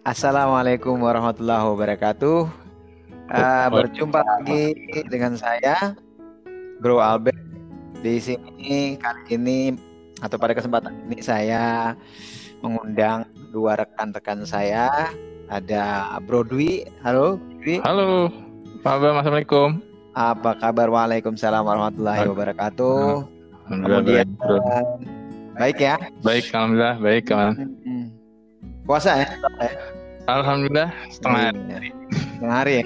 Assalamualaikum warahmatullahi wabarakatuh. Uh, berjumpa lagi dengan saya, Bro Albert. Di sini kali ini atau pada kesempatan ini saya mengundang dua rekan-rekan saya. Ada Bro Dwi. Halo, Dwi. Halo, Pak Abang, Assalamualaikum. Apa kabar? Waalaikumsalam warahmatullahi wabarakatuh. Kemudian, baik, baik ya? Baik, alhamdulillah, baik kawan. Puasa ya? Alhamdulillah setengah Iya. Setengah hari ya.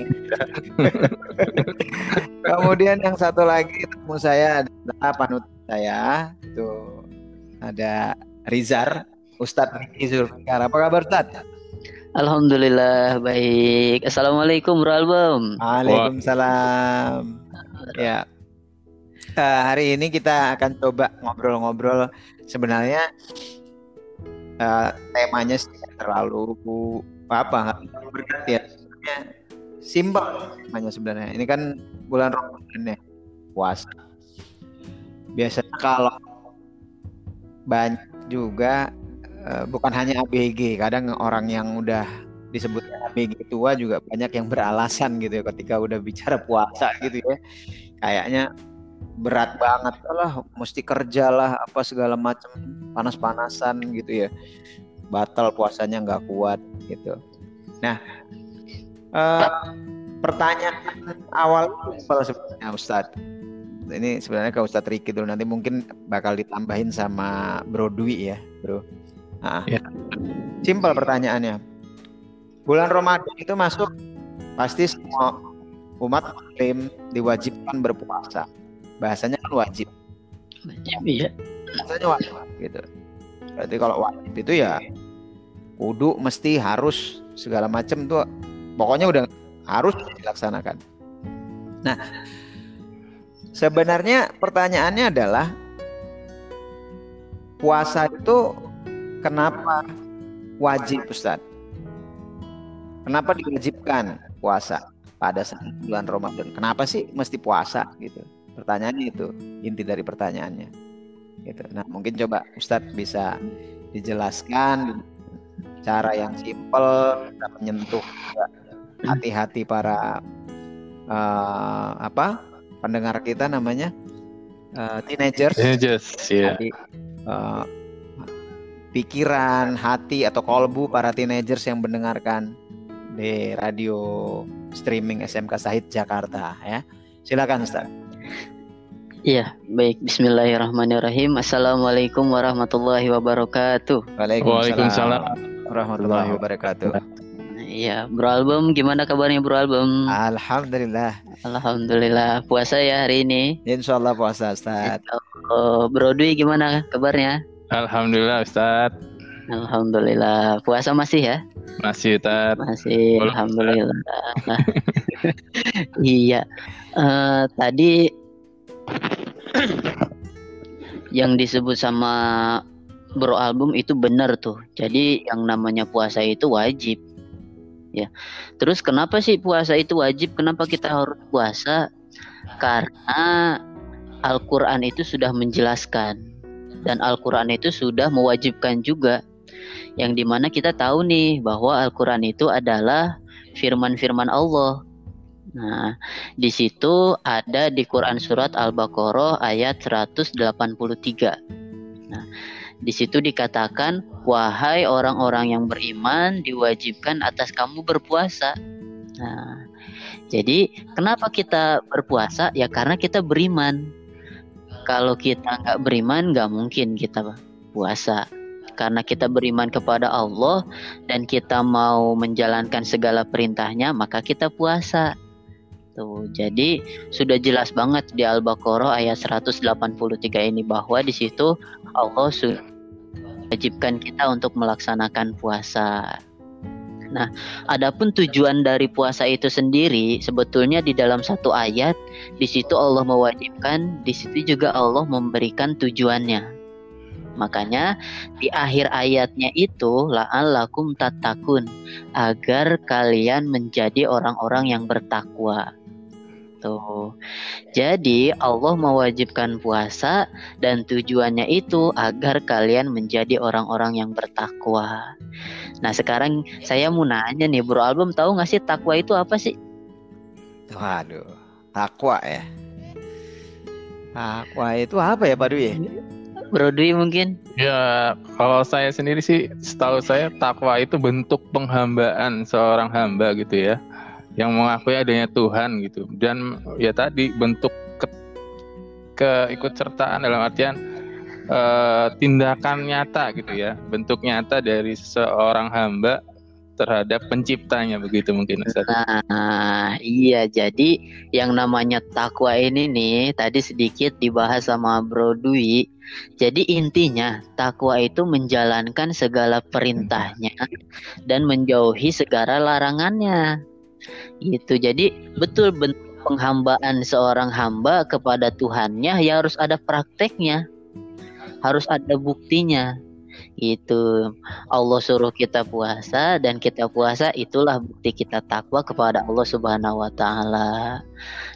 Kemudian yang satu lagi temu saya adalah panut saya itu ada Rizar Ustadz Riki Zulfikar. Apa kabar Ustadz? Alhamdulillah baik. Assalamualaikum Bro Album. Waalaikumsalam. Ya. Eh, hari ini kita akan coba ngobrol-ngobrol sebenarnya eh, temanya sih terlalu apa nggak berat ya. Sebenarnya simpel temanya sebenarnya. Ini kan bulan Ramadan ya puasa. Biasanya kalau banyak juga eh, bukan hanya ABG kadang orang yang udah disebut ABG tua juga banyak yang beralasan gitu ya ketika udah bicara puasa gitu ya. Kayaknya berat banget lah mesti kerja lah apa segala macam panas-panasan gitu ya. Batal puasanya nggak kuat gitu. Nah eh, pertanyaan awal simpel sebenarnya Ustadz. Ini sebenarnya ke Ustadz Riki dulu nanti mungkin bakal ditambahin sama Bro Dwi ya Bro. Nah, Ya. simpel pertanyaannya. Bulan Ramadan itu masuk pasti semua umat muslim diwajibkan berpuasa bahasanya kan wajib. Iya. bahasanya wajib gitu. Berarti kalau wajib itu ya kudu mesti harus segala macam tuh. Pokoknya udah harus dilaksanakan. Nah sebenarnya pertanyaannya adalah puasa itu kenapa wajib Ustaz? Kenapa diwajibkan puasa pada saat bulan Ramadan? Kenapa sih mesti puasa gitu pertanyaannya itu inti dari pertanyaannya. Gitu. Nah mungkin coba Ustadz bisa dijelaskan cara yang simpel bisa menyentuh hati-hati para eh, apa pendengar kita namanya eh, teenagers. Teenagers, ya. Jadi, eh, pikiran hati atau kolbu para teenagers yang mendengarkan di radio streaming SMK Sahid Jakarta ya. Silakan Ustaz Iya, baik. Bismillahirrahmanirrahim. Assalamualaikum warahmatullahi wabarakatuh. Waalaikumsalam. warahmatullahi wabarakatuh. Iya, Bro Album, gimana kabarnya Bro Album? Alhamdulillah. Alhamdulillah. Puasa ya hari ini. Insya Allah puasa Ustaz. Oh, Bro Dwi gimana kabarnya? Alhamdulillah Ustadz. Alhamdulillah. Puasa masih ya? Masih Ustadz. Masih. Alhamdulillah. iya. Eh, tadi yang disebut sama Bro Album itu benar tuh. Jadi yang namanya puasa itu wajib. Ya. Terus kenapa sih puasa itu wajib? Kenapa kita harus puasa? Karena Al-Qur'an itu sudah menjelaskan dan Al-Qur'an itu sudah mewajibkan juga. Yang di mana kita tahu nih bahwa Al-Qur'an itu adalah firman-firman Allah. Nah, di situ ada di Quran surat Al-Baqarah ayat 183. Nah, di situ dikatakan, "Wahai orang-orang yang beriman, diwajibkan atas kamu berpuasa." Nah, jadi kenapa kita berpuasa? Ya karena kita beriman. Kalau kita nggak beriman, nggak mungkin kita puasa. Karena kita beriman kepada Allah dan kita mau menjalankan segala perintahnya, maka kita puasa. Tuh, jadi sudah jelas banget di Al-Baqarah ayat 183 ini bahwa di situ Allah sudah wajibkan kita untuk melaksanakan puasa. Nah, adapun tujuan dari puasa itu sendiri sebetulnya di dalam satu ayat di situ Allah mewajibkan, di situ juga Allah memberikan tujuannya. Makanya di akhir ayatnya itu la'allakum tatakun agar kalian menjadi orang-orang yang bertakwa. Tuh. Jadi Allah mewajibkan puasa dan tujuannya itu agar kalian menjadi orang-orang yang bertakwa. Nah sekarang saya mau nanya nih Bro Album tahu nggak sih takwa itu apa sih? Waduh, takwa ya. Takwa itu apa ya Pak Dwi? Bro Dwi mungkin? Ya, kalau saya sendiri sih, setahu saya takwa itu bentuk penghambaan seorang hamba gitu ya, yang mengakui adanya Tuhan gitu. Dan ya tadi bentuk ke, keikutsertaan dalam artian eh, tindakan nyata gitu ya, bentuk nyata dari seorang hamba terhadap penciptanya begitu mungkin Ustaz. Nah, iya jadi yang namanya takwa ini nih tadi sedikit dibahas sama Bro Dwi. Jadi intinya takwa itu menjalankan segala perintahnya dan menjauhi segala larangannya. Gitu. Jadi betul bentuk penghambaan seorang hamba kepada Tuhannya ya harus ada prakteknya. Harus ada buktinya itu Allah suruh kita puasa dan kita puasa itulah bukti kita takwa kepada Allah Subhanahu wa taala.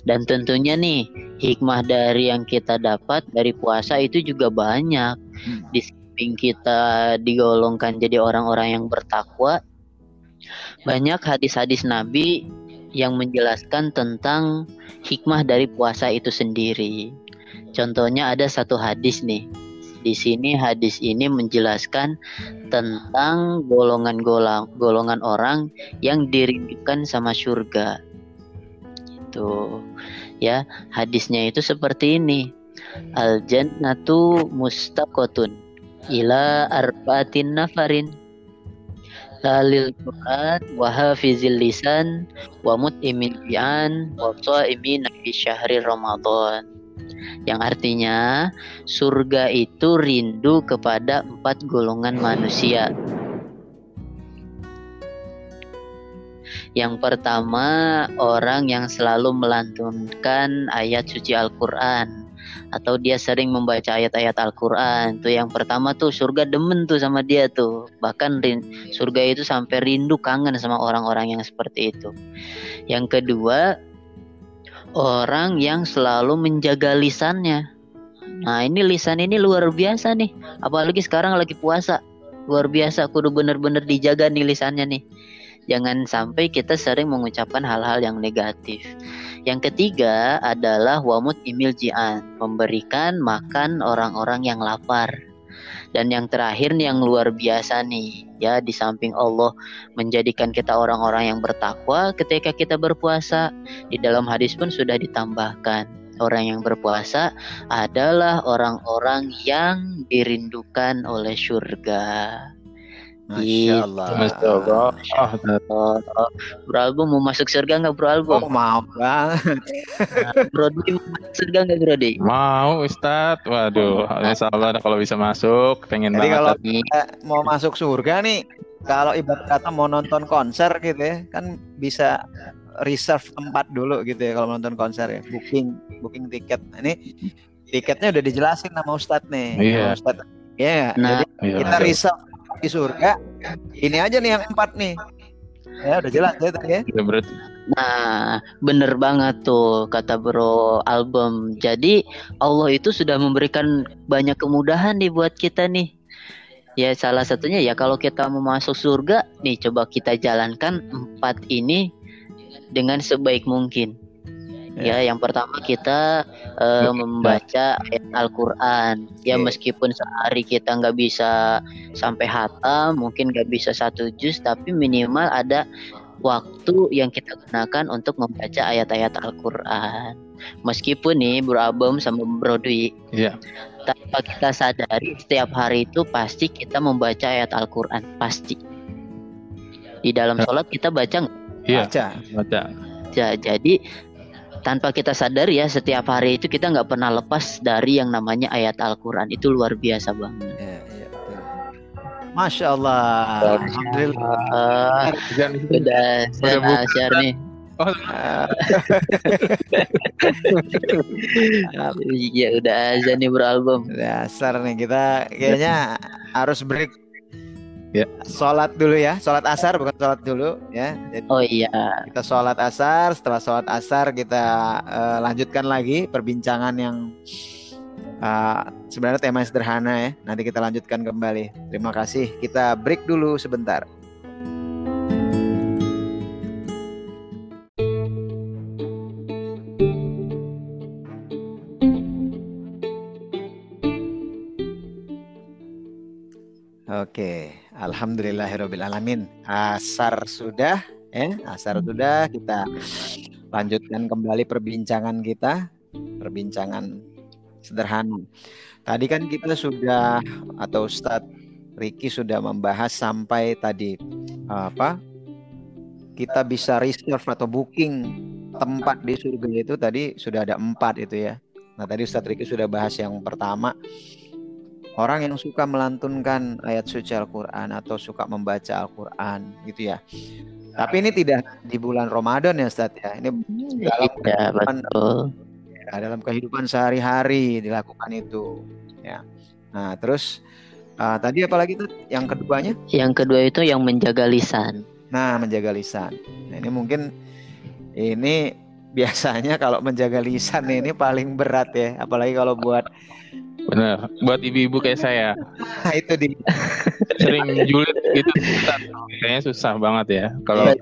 Dan tentunya nih hikmah dari yang kita dapat dari puasa itu juga banyak. Di samping kita digolongkan jadi orang-orang yang bertakwa, banyak hadis-hadis Nabi yang menjelaskan tentang hikmah dari puasa itu sendiri. Contohnya ada satu hadis nih di sini hadis ini menjelaskan tentang golongan golongan golongan orang yang dirindukan sama surga. Itu ya, hadisnya itu seperti ini. Al jannatu mustaqotun ila arba'atin nafarin lalil Quran wa hafizil lisan wa mut'imin bi'an wa sha'imin fi syahri Ramadan yang artinya surga itu rindu kepada empat golongan manusia. Yang pertama, orang yang selalu melantunkan ayat suci Al-Quran atau dia sering membaca ayat-ayat Al-Quran. Tuh yang pertama tuh surga demen tuh sama dia tuh. Bahkan surga itu sampai rindu kangen sama orang-orang yang seperti itu. Yang kedua, orang yang selalu menjaga lisannya. Nah ini lisan ini luar biasa nih, apalagi sekarang lagi puasa, luar biasa. Kudu bener-bener dijaga nih lisannya nih. Jangan sampai kita sering mengucapkan hal-hal yang negatif. Yang ketiga adalah wamut imil jian, memberikan makan orang-orang yang lapar. Dan yang terakhir yang luar biasa nih, ya di samping Allah menjadikan kita orang-orang yang bertakwa ketika kita berpuasa, di dalam hadis pun sudah ditambahkan orang yang berpuasa adalah orang-orang yang dirindukan oleh surga. Masya Gitu. Allah. Masya Allah. Bro Album mau masuk surga nggak Bro Album? Oh, maaf banget. Bro Dwi mau masuk surga nggak Bro Dwi? Mau Ustadz, waduh, insya Allah kalau bisa masuk, pengen Jadi banget. kalau kita mau masuk surga nih, kalau ibarat kata mau nonton konser gitu ya, kan bisa reserve tempat dulu gitu ya kalau nonton konser ya, booking booking tiket. Nah, ini tiketnya udah dijelasin sama Ustadz nih. Iya. Sama Ustadz. Iya. Nah, Jadi Iya, kita reserve di surga. Ini aja nih yang empat nih. Ya udah jelas ya tadi ya. Berarti. Nah, bener banget tuh kata Bro Album. Jadi Allah itu sudah memberikan banyak kemudahan nih buat kita nih. Ya salah satunya ya kalau kita mau masuk surga nih coba kita jalankan empat ini dengan sebaik mungkin. Ya, yang pertama kita eh, membaca ayat Al-Quran. Ya Oke. meskipun sehari kita nggak bisa sampai hatam, mungkin nggak bisa satu juz, tapi minimal ada waktu yang kita gunakan untuk membaca ayat-ayat Al-Quran. Meskipun nih Bro Abem sama Bro Dwi, Iya. tanpa kita sadari setiap hari itu pasti kita membaca ayat Al-Quran, pasti. Di dalam sholat kita baca nggak? Iya. Baca. Baca. Ya, jadi tanpa kita sadari ya setiap hari itu kita nggak pernah lepas dari yang namanya ayat Al-Quran itu luar biasa banget. Iya, iya, betul. Masya Allah. Alhamdulillah. Ah, Jangan di sini. udah saya buka. share nih. Ah, Iya udah azan nih beralbum. Dasar nih kita kayaknya harus break. Ya. Sholat dulu ya, sholat asar bukan sholat dulu ya. Jadi Oh iya. kita sholat asar, setelah sholat asar kita eh, lanjutkan lagi perbincangan yang eh, sebenarnya tema yang sederhana ya. Nanti kita lanjutkan kembali. Terima kasih. Kita break dulu sebentar. Oke, alhamdulillahirabbil alamin. Asar sudah, ya, asar sudah kita lanjutkan kembali perbincangan kita, perbincangan sederhana. Tadi kan kita sudah atau Ustadz Riki sudah membahas sampai tadi apa? Kita bisa reserve atau booking tempat di surga itu tadi sudah ada empat itu ya. Nah tadi Ustadz Riki sudah bahas yang pertama orang yang suka melantunkan ayat suci Al-Quran atau suka membaca Al-Quran gitu ya. Tapi ini tidak di bulan Ramadan ya Ustaz ya. Ini dalam ya, kehidupan, betul. Ya, dalam kehidupan sehari-hari dilakukan itu ya. Nah, terus uh, tadi apa lagi tuh yang keduanya? Yang kedua itu yang menjaga lisan. Nah, menjaga lisan. Nah, ini mungkin ini biasanya kalau menjaga lisan ini paling berat ya, apalagi kalau buat Benar, buat ibu-ibu kayak saya. Nah, itu di sering julid gitu susah. Kayaknya susah banget ya kalau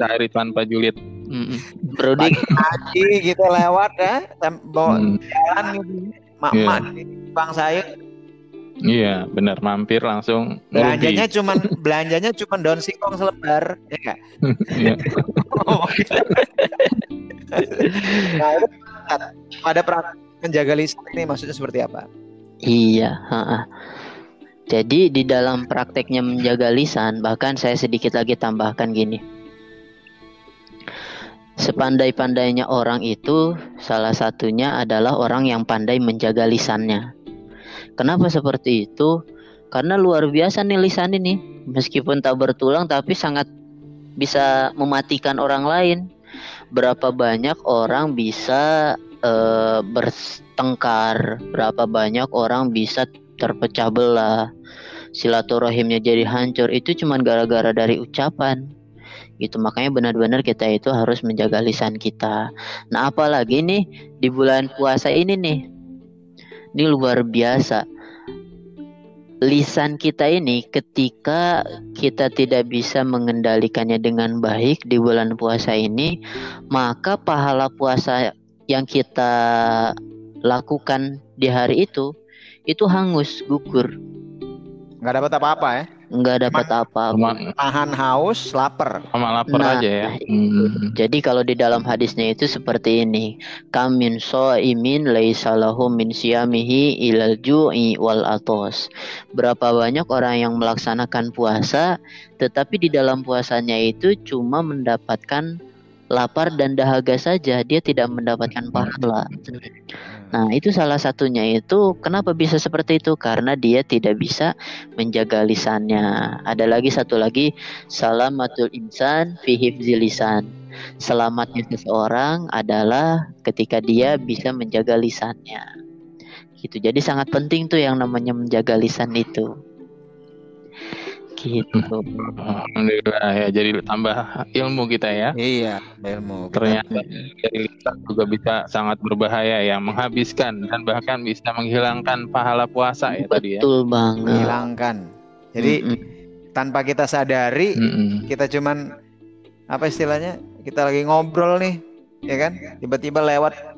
cari tanpa julid. Mm Brody haji gitu lewat ya, bawa hmm. jalan gitu. Mak-mak yeah. bang saya. Iya, benar mampir langsung. Belanjanya cuma belanjanya cuma daun singkong selebar, ya enggak? Iya. nah, itu ada praktek menjaga lisan ini maksudnya seperti apa? Iya, ha -ha. Jadi di dalam prakteknya menjaga lisan, bahkan saya sedikit lagi tambahkan gini. Sepandai-pandainya orang itu salah satunya adalah orang yang pandai menjaga lisannya. Kenapa seperti itu? Karena luar biasa nih lisan ini. Meskipun tak bertulang tapi sangat bisa mematikan orang lain. Berapa banyak orang bisa uh, bertengkar, berapa banyak orang bisa terpecah belah, silaturahimnya jadi hancur itu cuma gara-gara dari ucapan. Itu makanya benar-benar kita itu harus menjaga lisan kita. Nah, apalagi nih di bulan puasa ini nih. Ini luar biasa. Lisan kita ini ketika kita tidak bisa mengendalikannya dengan baik di bulan puasa ini, maka pahala puasa yang kita lakukan di hari itu itu hangus gugur. Nggak dapat apa-apa ya? Nggak dapat apa-apa. Tahan haus lapar. Sama lapar nah, aja ya. hmm. jadi kalau di dalam hadisnya itu seperti ini. Kamin so imin laisalahu min siamihi ilal ju'i wal atos. Berapa banyak orang yang melaksanakan puasa tetapi di dalam puasanya itu cuma mendapatkan lapar dan dahaga saja dia tidak mendapatkan pahala. Nah, itu salah satunya itu kenapa bisa seperti itu? Karena dia tidak bisa menjaga lisannya. Ada lagi satu lagi salamatul insan fi lisan. Selamatnya seseorang adalah ketika dia bisa menjaga lisannya. Gitu. Jadi sangat penting tuh yang namanya menjaga lisan itu. Gitu. Alhamdulillah ya jadi tambah ilmu kita ya. Iya, ilmu. Ternyata dari lisan juga bisa sangat berbahaya ya, menghabiskan dan bahkan bisa menghilangkan pahala puasa ya Betul tadi ya. Betul banget. Menghilangkan. Jadi mm -mm. tanpa kita sadari mm -mm. kita cuman apa istilahnya? Kita lagi ngobrol nih, ya kan? Tiba-tiba lewat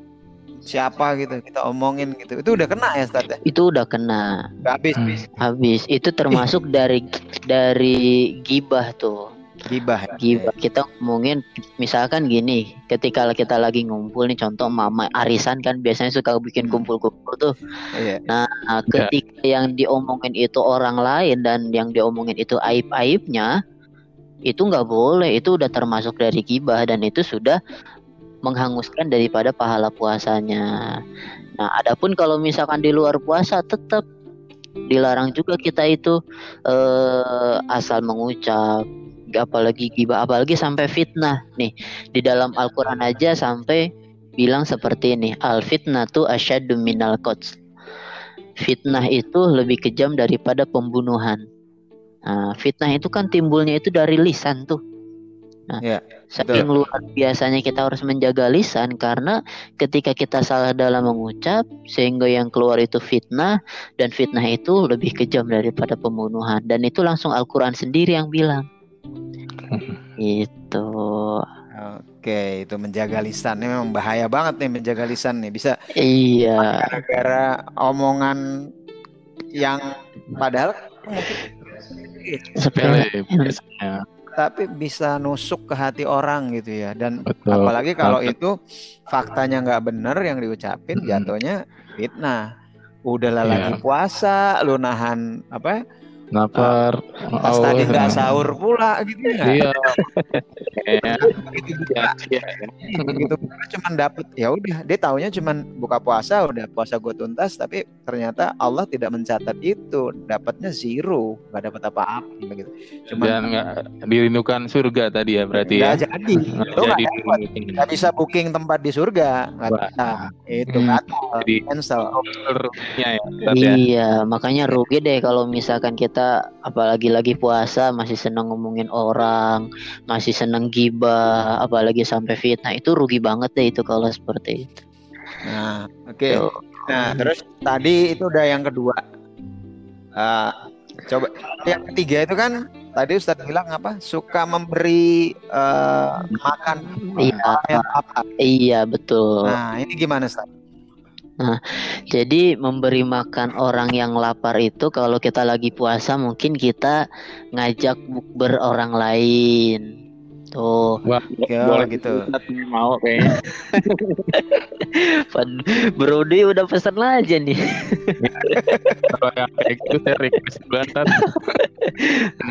siapa gitu kita omongin gitu itu udah kena ya Ustaz ya? itu udah kena habis hmm. habis itu termasuk dari dari gibah tuh gibah ya? gibah kita ngomongin misalkan gini ketika kita lagi ngumpul nih contoh mama arisan kan biasanya suka bikin hmm. kumpul-kumpul tuh iya. nah ya. ketika yeah. yang diomongin itu orang lain dan yang diomongin itu aib-aibnya itu nggak boleh itu udah termasuk dari gibah dan itu sudah menghanguskan daripada pahala puasanya. Nah, adapun kalau misalkan di luar puasa tetap dilarang juga kita itu eh, asal mengucap apalagi gibah apalagi sampai fitnah. Nih di dalam Al-Qur'an aja sampai bilang seperti ini al fitnah tuh asyaddu minal qatl fitnah itu lebih kejam daripada pembunuhan. Nah, fitnah itu kan timbulnya itu dari lisan tuh Nah, ya, saking luar biasanya kita harus menjaga lisan karena ketika kita salah dalam mengucap sehingga yang keluar itu fitnah dan fitnah itu lebih kejam daripada pembunuhan dan itu langsung Al-Qur'an sendiri yang bilang. itu. Oke, itu menjaga lisan ini memang bahaya banget nih menjaga lisan nih bisa. Iya. Gara-gara omongan yang padahal mungkin sepele sepele biasanya. Tapi bisa nusuk ke hati orang gitu ya dan Betul. apalagi kalau itu faktanya nggak benar yang diucapin Mm-mm. jatuhnya fitnah udahlah lagi puasa lu nahan apa lapar pas tadi nggak sahur pula gitu ya? Iya. Iya, iya. begitu buka cuman dapet ya udah. Dia taunya cuman buka puasa udah puasa gue tuntas tapi ternyata Allah tidak mencatat itu. Dapatnya zero. Nggak dapat apa-apa gitu cuman Dan nggak dirindukan surga tadi ya berarti ya. nggak jadi. Lu nggak jadi dapat nggak bisa booking tempat di surga. Nggak Wah. bisa. Itu Hmm, batal jadi cancel. Ruginya ya, ya. Iya, makanya rugi deh kalau misalkan kita apalagi lagi puasa masih senang ngomongin orang, masih senang gibah, apalagi sampai fitnah itu rugi banget deh itu kalau seperti itu. nah oke. Tuh. nah terus tadi itu udah yang kedua. Eh, coba yang ketiga itu kan tadi Ustadz bilang apa? Suka memberi eh, makan. Iya, apa? Iya betul. nah ini gimana Ustadz Jadi memberi makan orang yang lapar itu kalau kita lagi puasa mungkin kita ngajak bukber orang lain. Tuh, Wah, Ya, boleh gitu. Mau kayaknya. Brody udah pesen aja nih. Kalau yang kayak gitu saya request banget.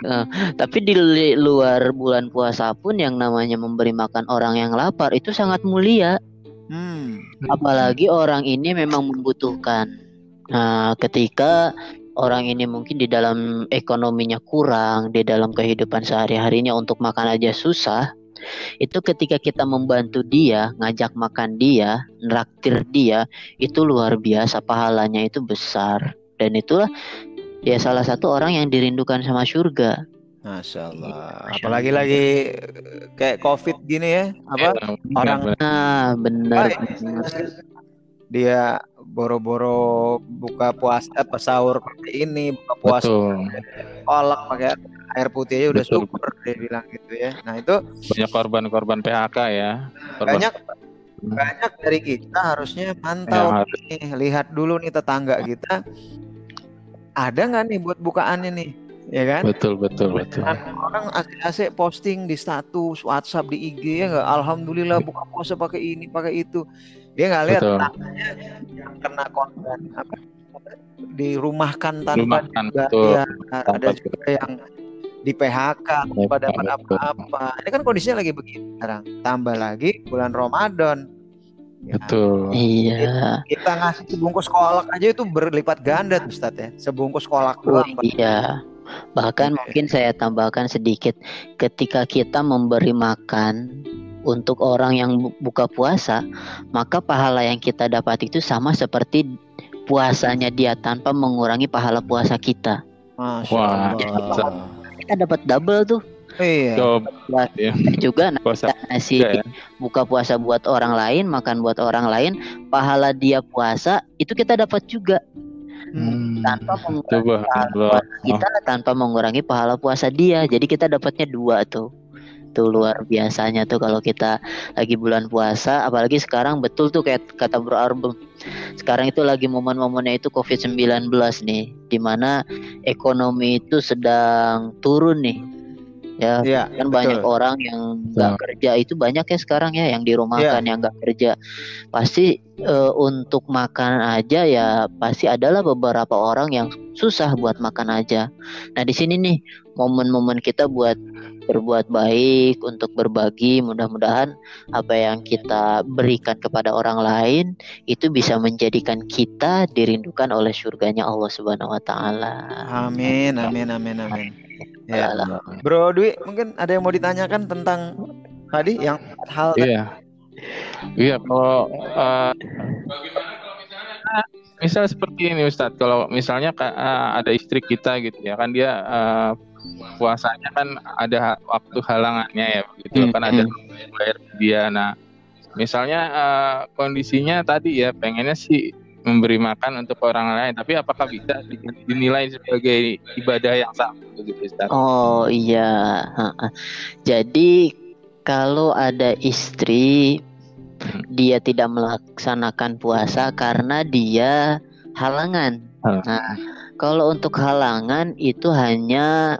Tapi di luar bulan puasa pun yang namanya memberi makan orang yang lapar itu sangat mulia. Hmm apalagi orang ini memang membutuhkan. Nah, ketika orang ini mungkin di dalam ekonominya kurang, di dalam kehidupan sehari-harinya untuk makan aja susah, itu ketika kita membantu dia, ngajak makan dia, nraktir dia, itu luar biasa pahalanya itu besar. Dan itulah ya salah satu orang yang dirindukan sama surga. Masya Allah. Apalagi lagi eh, kayak covid gini ya apa? Iya, orang benar. Nah, benar. Dia boro-boro buka puasa pas sahur pakai ini buka puasa kolak pakai air putih aja udah Betul. super dia bilang gitu ya. Nah itu Banyak korban-korban PHK ya. Korban banyak banyak dari kita harusnya yang harus nih lihat dulu nih tetangga kita. Ada nggak nih buat bukaannya nih ya kan betul betul betul. Kan orang asik-asik posting di status WhatsApp di IG ya nggak Alhamdulillah buka puasa pakai ini pakai itu dia nggak lihat Betul. tetangganya yang kena korban apa dirumahkan tanpa Rumahkan juga betul. ya ada Tanpa juga yang di PHK tanpa dapat betul. apa-apa ini kan kondisinya lagi begini sekarang tambah lagi bulan Ramadan Ya, Betul. Iya. kita ngasih sebungkus kolak aja itu berlipat ganda tuh Ustadz ya sebungkus kolak Oh, doang Pak. Iya. Bahkan Oke. mungkin saya tambahkan sedikit ketika kita memberi makan untuk orang yang bu- buka puasa, maka pahala yang kita dapat itu sama seperti puasanya dia tanpa mengurangi pahala puasa kita. Masya Wah, Allah. Kita dapat double tuh. iya Coba Kita juga nah, puasa juga ya. buka puasa buat orang lain, makan buat orang lain, pahala dia puasa itu kita dapat juga Hmm, tanpa mengurangi Coba pahala puasa kita tanpa mengurangi pahala puasa dia. Jadi kita dapatnya dua tuh. Tuh luar biasanya tuh kalau kita lagi bulan puasa, apalagi sekarang betul tuh kayak kata Bro Arbem. Sekarang itu lagi momen-momennya itu Covid-19 nih, di mana ekonomi itu sedang turun nih. Ya, iya kan banyak betul. orang yang nggak kerja itu banyak ya sekarang ya yang dirumahkan Iya. yang nggak kerja pasti eh, untuk makan aja ya pasti adalah beberapa orang yang susah buat makan aja nah di sini nih momen-momen kita buat berbuat baik untuk berbagi mudah-mudahan apa yang kita berikan kepada orang lain itu bisa menjadikan kita dirindukan oleh surganya Allah Subhanahu Wa Taala Amin, amin, amin, amin. Ya, Alah. Bro Dwi, mungkin ada yang mau ditanyakan tentang tadi yang hal? Iya. Iya kalau eh, misal seperti ini Ustadz, kalau misalnya eh, ada istri kita gitu ya kan dia eh, puasanya kan ada waktu halangannya ya begitu Hmm, kan ada bayar dia. Nah, misalnya eh, kondisinya tadi ya pengennya sih memberi makan untuk orang lain, tapi apakah bisa di- dinilai sebagai ibadah yang sama begitu Ustadz? Oh iya, jadi kalau ada istri dia tidak melaksanakan puasa karena dia halangan. Hmm. Nah, kalau untuk halangan itu hanya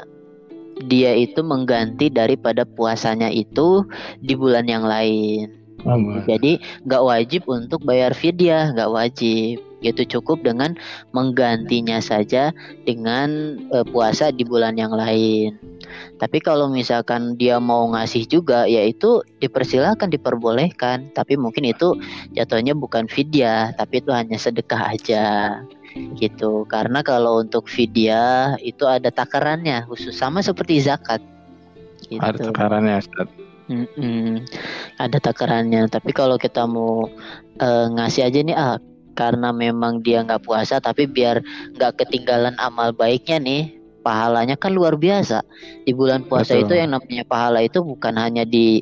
dia itu mengganti daripada puasanya itu di bulan yang lain. Oh, Jadi nggak wajib untuk bayar fidyah, nggak wajib. Itu cukup dengan menggantinya saja dengan eh, puasa di bulan yang lain. Tapi kalau misalkan dia mau ngasih juga, yaitu dipersilahkan, diperbolehkan. Tapi mungkin itu jatuhnya bukan fidyah, tapi itu hanya sedekah aja gitu. Karena kalau untuk fidyah itu ada takarannya khusus sama seperti zakat. Gitu. Ada takarannya Ustaz. Mm-mm. Ada takarannya. Tapi kalau kita mau eh, ngasih aja nih ah karena memang dia nggak puasa tapi biar nggak ketinggalan amal baiknya nih pahalanya kan luar biasa di bulan puasa Betul. itu yang namanya pahala itu bukan hanya di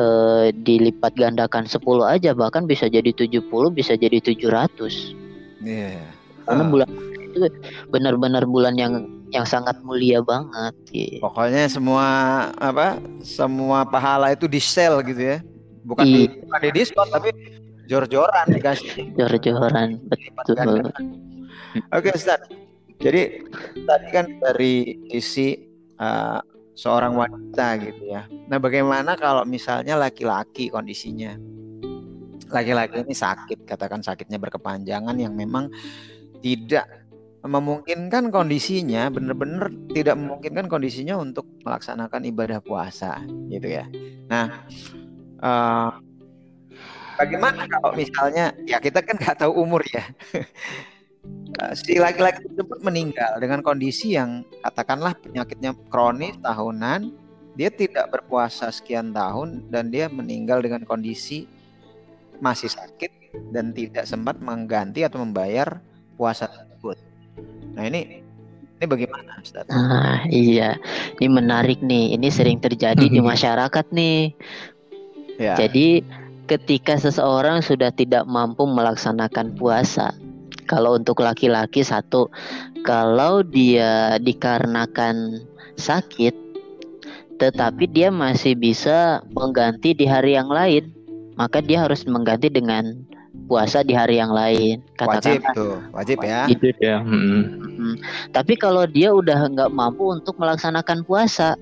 eh, dilipat gandakan 10 aja bahkan bisa jadi 70 bisa jadi 700 Iya. karena Ah. bulan itu benar-benar bulan yang yang sangat mulia banget gitu. Pokoknya semua apa? Semua pahala itu di sell gitu ya. Bukan di, Iya. bukan di diskon tapi jor-joran dikasih jor-joran betul. Oke, Ustaz. Jadi tadi kan dari sisi uh, seorang wanita gitu ya. Nah, bagaimana kalau misalnya laki-laki kondisinya? Laki-laki ini sakit, katakan sakitnya berkepanjangan yang memang tidak memungkinkan kondisinya, benar-benar tidak memungkinkan kondisinya untuk melaksanakan ibadah puasa, gitu ya. Nah, uh, bagaimana kalau misalnya, ya kita kan nggak tahu umur ya. Si laki-laki tersebut meninggal dengan kondisi yang katakanlah penyakitnya kronis tahunan, dia tidak berpuasa sekian tahun dan dia meninggal dengan kondisi masih sakit dan tidak sempat mengganti atau membayar puasa tersebut. Nah ini ini bagaimana, Ustaz? Nah, iya. Ini menarik nih. Ini sering terjadi di masyarakat nih. Ya, Jadi ketika seseorang sudah tidak mampu melaksanakan puasa, kalau untuk laki-laki satu, kalau dia dikarenakan sakit, tetapi dia masih bisa mengganti di hari yang lain, maka dia harus mengganti dengan puasa di hari yang lain. wajib Katakanlah tuh, wajib ya. gitu. Ya. mm. Hmm. Tapi kalau dia udah nggak mampu untuk melaksanakan puasa,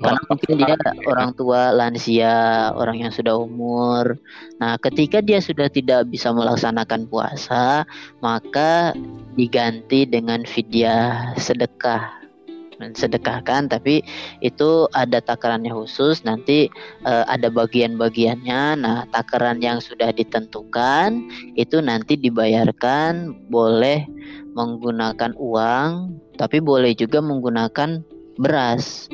karena mungkin dia orang tua lansia, orang yang sudah umur. Nah, ketika dia sudah tidak bisa melaksanakan puasa, maka diganti dengan fidyah sedekah. Sedekahkan, tapi itu ada takarannya khusus. Nanti eh, ada bagian-bagiannya. Nah, takaran yang sudah ditentukan itu nanti dibayarkan boleh menggunakan uang, tapi boleh juga menggunakan beras.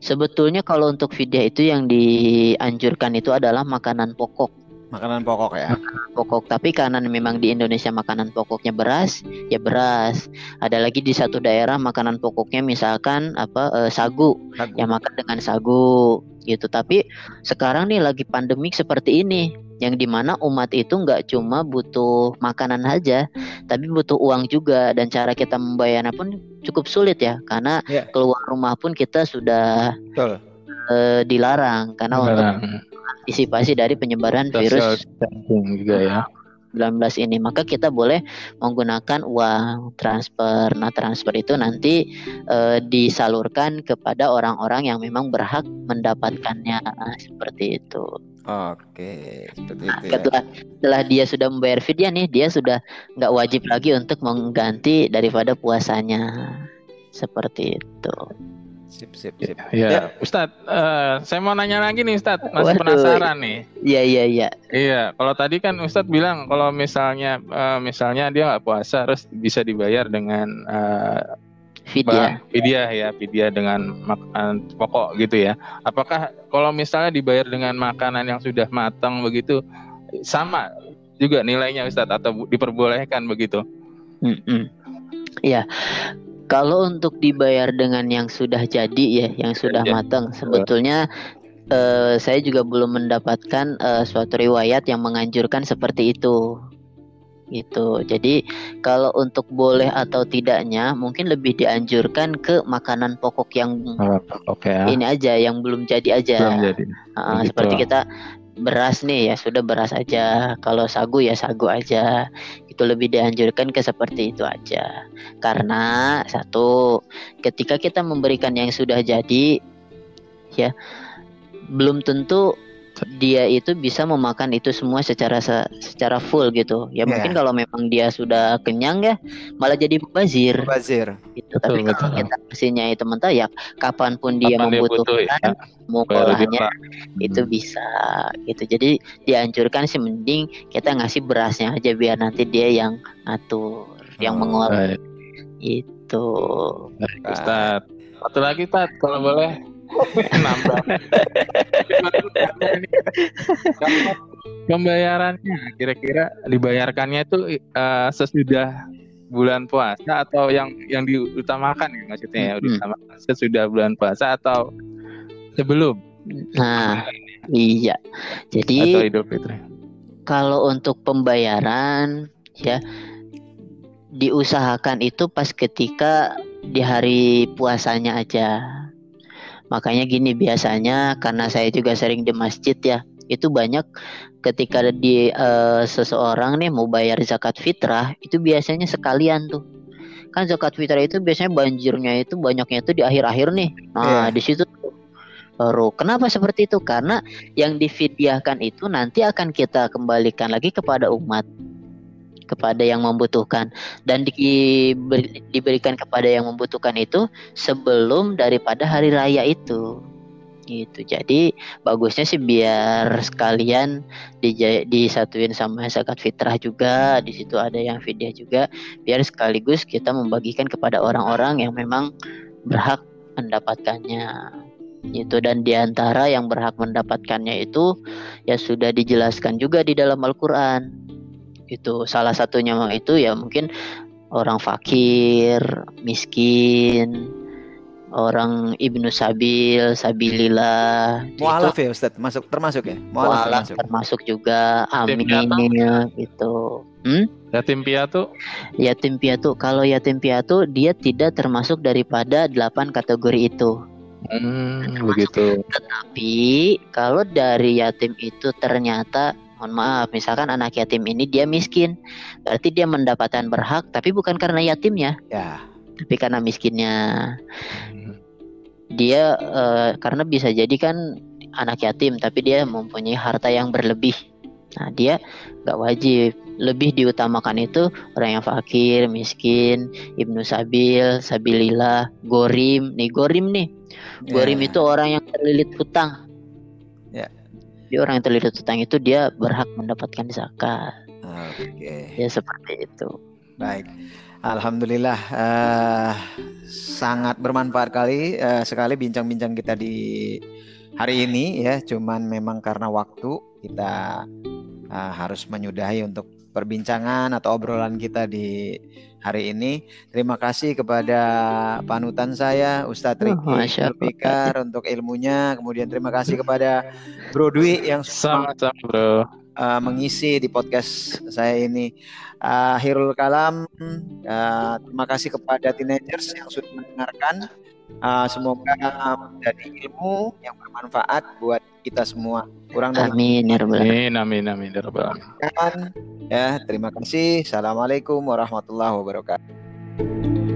Sebetulnya kalau untuk fidyah itu yang dianjurkan itu adalah makanan pokok. Makanan pokok ya. Pokok, tapi karena memang di Indonesia makanan pokoknya beras, ya beras. Ada lagi di satu daerah makanan pokoknya misalkan apa eh, sagu, Sagu. ya makan dengan sagu gitu. Tapi sekarang nih lagi pandemik seperti ini, yang di mana umat itu nggak cuma butuh makanan aja, tapi butuh uang juga dan cara kita membayarnya pun cukup sulit ya, karena Ya. keluar rumah pun kita sudah Betul. eh, dilarang karena untuk Sekarang antisipasi dari penyebaran virus social distancing juga ya. 19 ini maka kita boleh menggunakan uang transfer. Nah, transfer itu nanti eh, disalurkan kepada orang-orang yang memang berhak mendapatkannya seperti itu. Oke, seperti Nah, itu ya. setelah setelah dia sudah membayar fidyah nih, dia sudah nggak wajib lagi untuk mengganti daripada puasanya. Seperti itu. Sip, sip, sip. Ya, Ustadz, eh, saya mau nanya lagi nih Ustadz, masih Waduh. penasaran nih. Iya, iya, iya. Iya, kalau tadi kan Ustadz bilang kalau misalnya eh, misalnya dia nggak puasa terus bisa dibayar dengan eh, Bahan fidyah ya, fidyah dengan makanan pokok gitu ya. Apakah kalau misalnya dibayar dengan makanan yang sudah matang begitu sama juga nilainya Ustadz atau diperbolehkan begitu? Mm-mm. Iya. Kalau untuk dibayar dengan yang sudah jadi ya, yang sudah Jadi. matang, sebetulnya eh, saya juga belum mendapatkan eh, suatu riwayat yang menganjurkan seperti itu. Gitu. Jadi kalau untuk boleh atau tidaknya, mungkin lebih dianjurkan ke makanan pokok yang Oke ya. ini aja, yang belum jadi aja. Belum jadi. Ah, Begitu. seperti kita beras nih ya sudah beras aja kalau sagu ya sagu aja itu lebih dianjurkan ke seperti itu aja karena satu ketika kita memberikan yang sudah jadi ya belum tentu dia itu bisa memakan itu semua secara secara full gitu. Ya yeah. mungkin kalau memang dia sudah kenyang ya malah jadi mubazir. Mubazir. Gitu. Tapi betul, kalau kita kasihnya itu mentah ya kapan pun dia Kapan membutuhkan dia butuh, ya. mau hmm. itu bisa gitu. Jadi dianjurkan sih mending kita ngasih berasnya aja biar nanti dia yang ngatur, oh, yang mengolah. Itu. Ustaz. Satu lagi Tat, kalau boleh nambah pembayarannya kira-kira dibayarkannya itu uh, sesudah bulan puasa atau yang yang diutamakan ya maksudnya ya diutamakan sesudah bulan puasa atau sebelum? Nah iya. Jadi atau Idul Fitri. kalau untuk pembayaran ya diusahakan itu pas ketika di hari puasanya aja Makanya gini biasanya karena saya juga sering di masjid ya, itu banyak ketika di uh, seseorang nih mau bayar zakat fitrah itu biasanya sekalian tuh. Kan zakat fitrah itu biasanya banjirnya itu banyaknya itu di akhir-akhir nih. Nah, yeah. di situ baru. Kenapa seperti itu? Karena yang difidyahkan itu nanti akan kita kembalikan lagi kepada umat kepada yang membutuhkan. Dan di, diberikan kepada yang membutuhkan itu sebelum daripada hari raya itu. Gitu. Jadi bagusnya sih biar sekalian di, disatuin sama zakat fitrah juga. Di situ ada yang fidyah juga. Biar sekaligus kita membagikan kepada orang-orang yang memang berhak mendapatkannya. Itu dan di antara yang berhak mendapatkannya itu ya sudah dijelaskan juga di dalam Al-Quran itu salah satunya itu ya mungkin orang fakir miskin orang ibnu sabil sabilillah mualaf ya Ustaz? Masuk termasuk ya? Mualaf, termasuk. termasuk juga amin ya gitu. Hmm? yatim piatu? Yatim piatu. Kalau yatim piatu dia tidak termasuk daripada delapan kategori itu. Hmm, begitu. Tetapi kalau dari yatim itu ternyata mohon maaf misalkan anak yatim ini dia miskin berarti dia mendapatkan berhak tapi bukan karena yatimnya. Ya. Tapi karena miskinnya. Hmm. dia uh, karena bisa jadi kan anak yatim tapi dia mempunyai harta yang berlebih. Nah dia nggak wajib. Lebih diutamakan itu orang yang fakir miskin ibnu sabil sabilillah gorim. Nih gorim nih. Gorim yeah. itu orang yang terlilit hutang jadi orang yang terlilit utang itu dia berhak mendapatkan zakat. Oke. Okay. Ya seperti itu. Baik. Alhamdulillah uh, sangat bermanfaat kali uh, sekali bincang-bincang kita di hari ini ya. Cuman memang karena waktu kita uh, harus menyudahi untuk perbincangan atau obrolan kita di hari ini. Terima kasih kepada panutan saya Ustadz Riki oh, untuk ilmunya. Kemudian terima kasih kepada Bro Dwi yang sama-sama Bro uh, mengisi di podcast saya ini. Uh, Hirul Kalam, uh, terima kasih kepada teenagers yang sudah mendengarkan. Uh, semoga menjadi ilmu yang bermanfaat buat kita semua. Kurang amin ya amin amin amin ya rabbal Ya, terima kasih. Assalamualaikum warahmatullahi wabarakatuh.